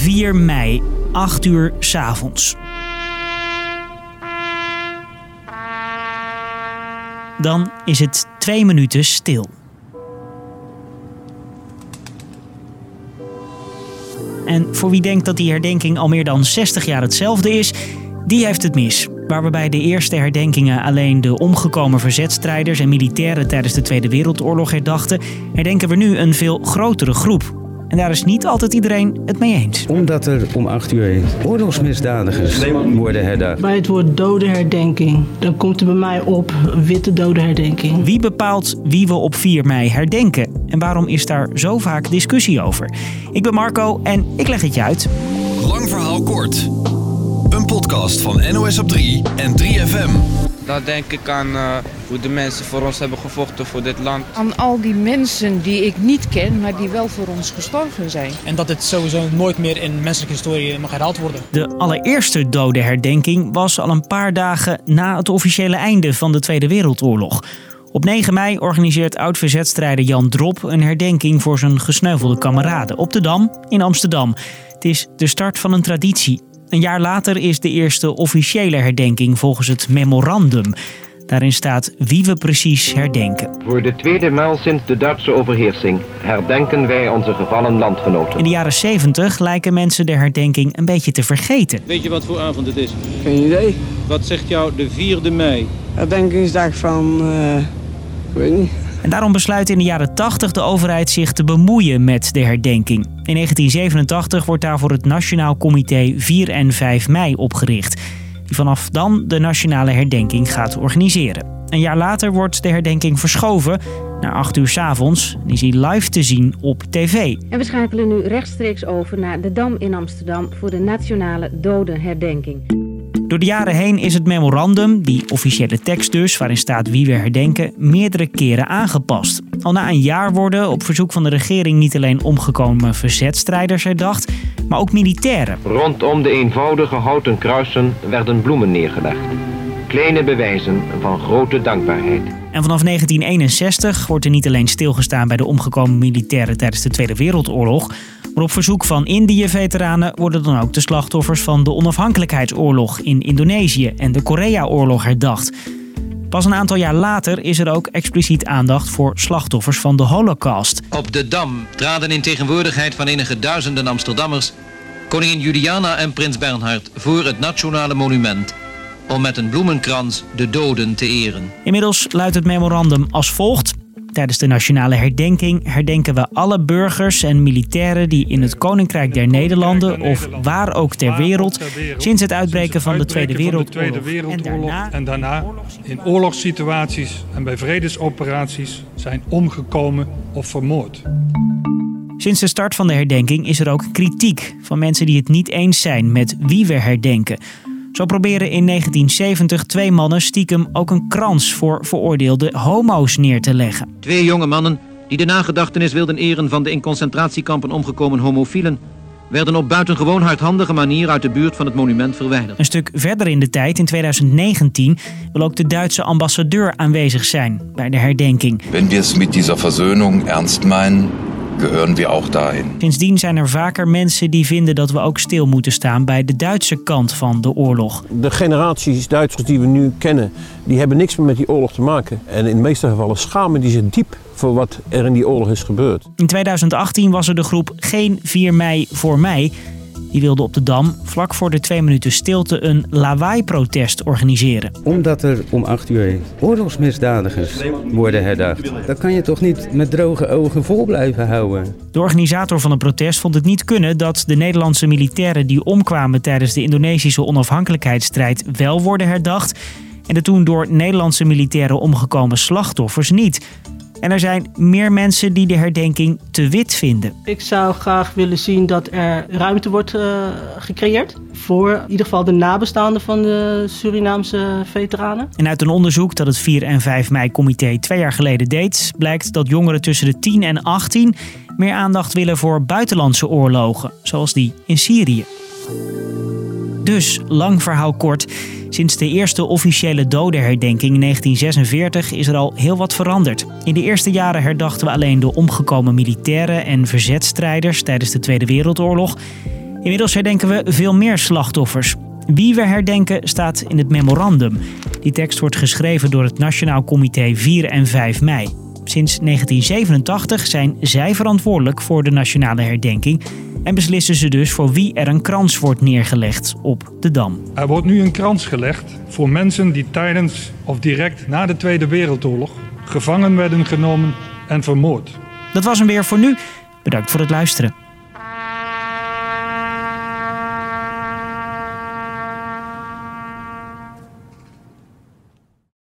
4 mei, 8 uur 's avonds. Dan is het twee minuten stil. En voor wie denkt dat die herdenking al meer dan 60 jaar hetzelfde is, die heeft het mis. Waar we bij de eerste herdenkingen alleen de omgekomen verzetstrijders en militairen tijdens de Tweede Wereldoorlog herdachten, herdenken we nu een veel grotere groep. En daar is niet altijd iedereen het mee eens. Omdat er om 8 uur oorlogsmisdadigers worden herdacht. Bij het woord dodenherdenking, dan komt er bij mij op witte dodenherdenking. Wie bepaalt wie we op 4 mei herdenken? En waarom is daar zo vaak discussie over? Ik ben Marco en ik leg het je uit. Lang verhaal kort. Een podcast van NOS op 3 en 3FM. Dan denk ik aan uh, hoe de mensen voor ons hebben gevochten voor dit land. Aan al die mensen die ik niet ken, maar die wel voor ons gestorven zijn. En dat het sowieso nooit meer in menselijke historie mag herhaald worden. De allereerste dodenherdenking was al een paar dagen na het officiële einde van de Tweede Wereldoorlog. Op 9 mei organiseert oud-verzetstrijder Jan Drop een herdenking voor zijn gesneuvelde kameraden op de Dam in Amsterdam. Het is de start van een traditie. Een jaar later is de eerste officiële herdenking volgens het memorandum. Daarin staat wie we precies herdenken. Voor de tweede maal sinds de Duitse overheersing herdenken wij onze gevallen landgenoten. In de jaren 70 lijken mensen de herdenking een beetje te vergeten. Weet je wat voor avond het is? Geen idee. Wat zegt jou de 4e mei? Herdenkingsdag van... Uh, ik weet niet. En daarom besluit in de jaren 80 de overheid zich te bemoeien met de herdenking. In 1987 wordt daarvoor het Nationaal Comité 4 en 5 mei opgericht. Die vanaf dan de nationale herdenking gaat organiseren. Een jaar later wordt de herdenking verschoven naar 8 uur s avonds. En is hij live te zien op tv. En we schakelen nu rechtstreeks over naar de Dam in Amsterdam voor de nationale dodenherdenking. Door de jaren heen is het memorandum, die officiële tekst dus, waarin staat wie we herdenken, meerdere keren aangepast. Al na een jaar worden op verzoek van de regering niet alleen omgekomen verzetstrijders herdacht, maar ook militairen. Rondom de eenvoudige houten kruisen werden bloemen neergelegd. Kleine bewijzen van grote dankbaarheid. En vanaf 1961 wordt er niet alleen stilgestaan bij de omgekomen militairen tijdens de Tweede Wereldoorlog, maar op verzoek van Indië-veteranen worden dan ook de slachtoffers van de onafhankelijkheidsoorlog in Indonesië en de Korea-oorlog herdacht. Pas een aantal jaar later is er ook expliciet aandacht voor slachtoffers van de Holocaust. Op de Dam traden in tegenwoordigheid van enige duizenden Amsterdammers koningin Juliana en prins Bernhard voor het nationale monument om met een bloemenkrans de doden te eren. Inmiddels luidt het memorandum als volgt. Tijdens de nationale herdenking herdenken we alle burgers en militairen die in het Koninkrijk der Nederlanden of waar ook ter wereld sinds het uitbreken van de Tweede Wereldoorlog en daarna in oorlogssituaties en bij vredesoperaties zijn omgekomen of vermoord. Sinds de start van de herdenking is er ook kritiek van mensen die het niet eens zijn met wie we herdenken. Zo proberen in 1970 twee mannen stiekem ook een krans voor veroordeelde homo's neer te leggen. Twee jonge mannen die de nagedachtenis wilden eren van de in concentratiekampen omgekomen homofielen werden op buitengewoon hardhandige manier uit de buurt van het monument verwijderd. Een stuk verder in de tijd, in 2019, wil ook de Duitse ambassadeur aanwezig zijn bij de herdenking. Wenn wir es mit dieser Versöhnung ernst meinen, gehören wir auch dahin. Sindsdien zijn er vaker mensen die vinden dat we ook stil moeten staan bij de Duitse kant van de oorlog. De generaties Duitsers die we nu kennen, die hebben niks meer met die oorlog te maken. En in de meeste gevallen schamen die zich diep voor wat er in die oorlog is gebeurd. In 2018 was er de groep Geen 4 mei voor mij. Die wilde op de Dam vlak voor de twee minuten stilte een lawaai-protest organiseren. Omdat er om 8 uur oorlogsmisdadigers worden herdacht. Dat kan je toch niet met droge ogen vol blijven houden? De organisator van het protest vond het niet kunnen dat de Nederlandse militairen die omkwamen tijdens de Indonesische onafhankelijkheidsstrijd wel worden herdacht. En de toen door Nederlandse militairen omgekomen slachtoffers niet. En er zijn meer mensen die de herdenking te wit vinden. Ik zou graag willen zien dat er ruimte wordt uh, gecreëerd voor in ieder geval de nabestaanden van de Surinaamse veteranen. En uit een onderzoek dat het 4 en 5 mei comité twee jaar geleden deed, blijkt dat jongeren tussen de 10 en 18 meer aandacht willen voor buitenlandse oorlogen, zoals die in Syrië. Dus, lang verhaal kort. Sinds de eerste officiële dodenherdenking in 1946 is er al heel wat veranderd. In de eerste jaren herdachten we alleen de omgekomen militairen en verzetstrijders tijdens de Tweede Wereldoorlog. Inmiddels herdenken we veel meer slachtoffers. Wie we herdenken staat in het memorandum. Die tekst wordt geschreven door het Nationaal Comité 4 en 5 mei. Sinds 1987 zijn zij verantwoordelijk voor de nationale herdenking en beslissen ze dus voor wie er een krans wordt neergelegd op de Dam. Er wordt nu een krans gelegd voor mensen die tijdens of direct na de Tweede Wereldoorlog gevangen werden genomen en vermoord. Dat was hem weer voor nu. Bedankt voor het luisteren.